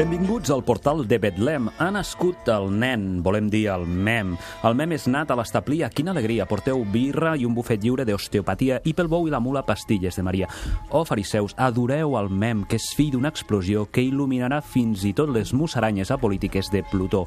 Benvinguts al portal de Betlem. Ha nascut el nen, volem dir el mem. El mem és nat a l'estaplia. Quina alegria! Porteu birra i un bufet lliure d'osteopatia i pel bou i la mula pastilles de Maria. Oh, fariseus, adoreu el mem, que és fill d'una explosió que il·luminarà fins i tot les musaranyes apolítiques de Plutó.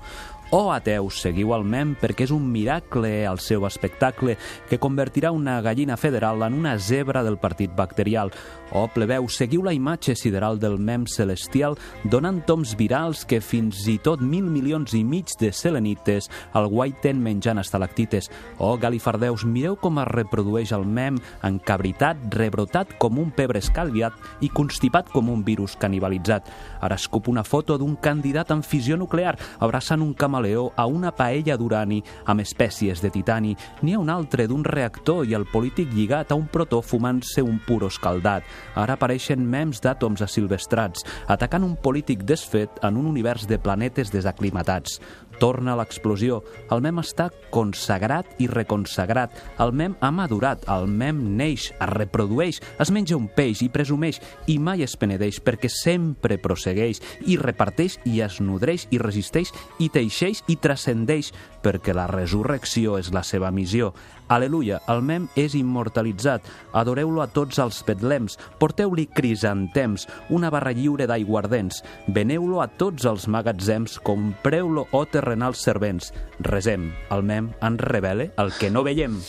Oh, ateus, seguiu el mem perquè és un miracle al seu espectacle que convertirà una gallina federal en una zebra del partit bacterial. Oh, plebeu, seguiu la imatge sideral del mem celestial donant toms virals que fins i tot mil milions i mig de selenites el guaiten menjant estalactites. Oh, galifardeus, mireu com es reprodueix el mem encabritat, rebrotat com un pebre escalviat i constipat com un virus canibalitzat. Ara escup una foto d'un candidat amb fissió nuclear abraçant un camaleó a una paella d'urani amb espècies de titani. N'hi ha un altre d'un reactor i el polític lligat a un protó fumant-se un puro escaldat. Ara apareixen mems d'àtoms asilvestrats, atacant un polític desfet en un univers de planetes desaclimatats. Torna l'explosió. El mem està consagrat i reconsagrat. El mem ha madurat. El mem neix, es reprodueix, es menja un peix i presumeix i mai es penedeix perquè sempre prossegueix i reparteix i es nodreix i resisteix i teixeix i transcendeix perquè la resurrecció és la seva missió. Aleluia, el mem és immortalitzat. Adoreu-lo a tots els betlems. Porteu-li crisantems, una barra lliure d'aiguardents. Veneu-lo a tots els magatzems. Compreu-lo, o terrenals servents. Resem, el mem en revele el que no veiem.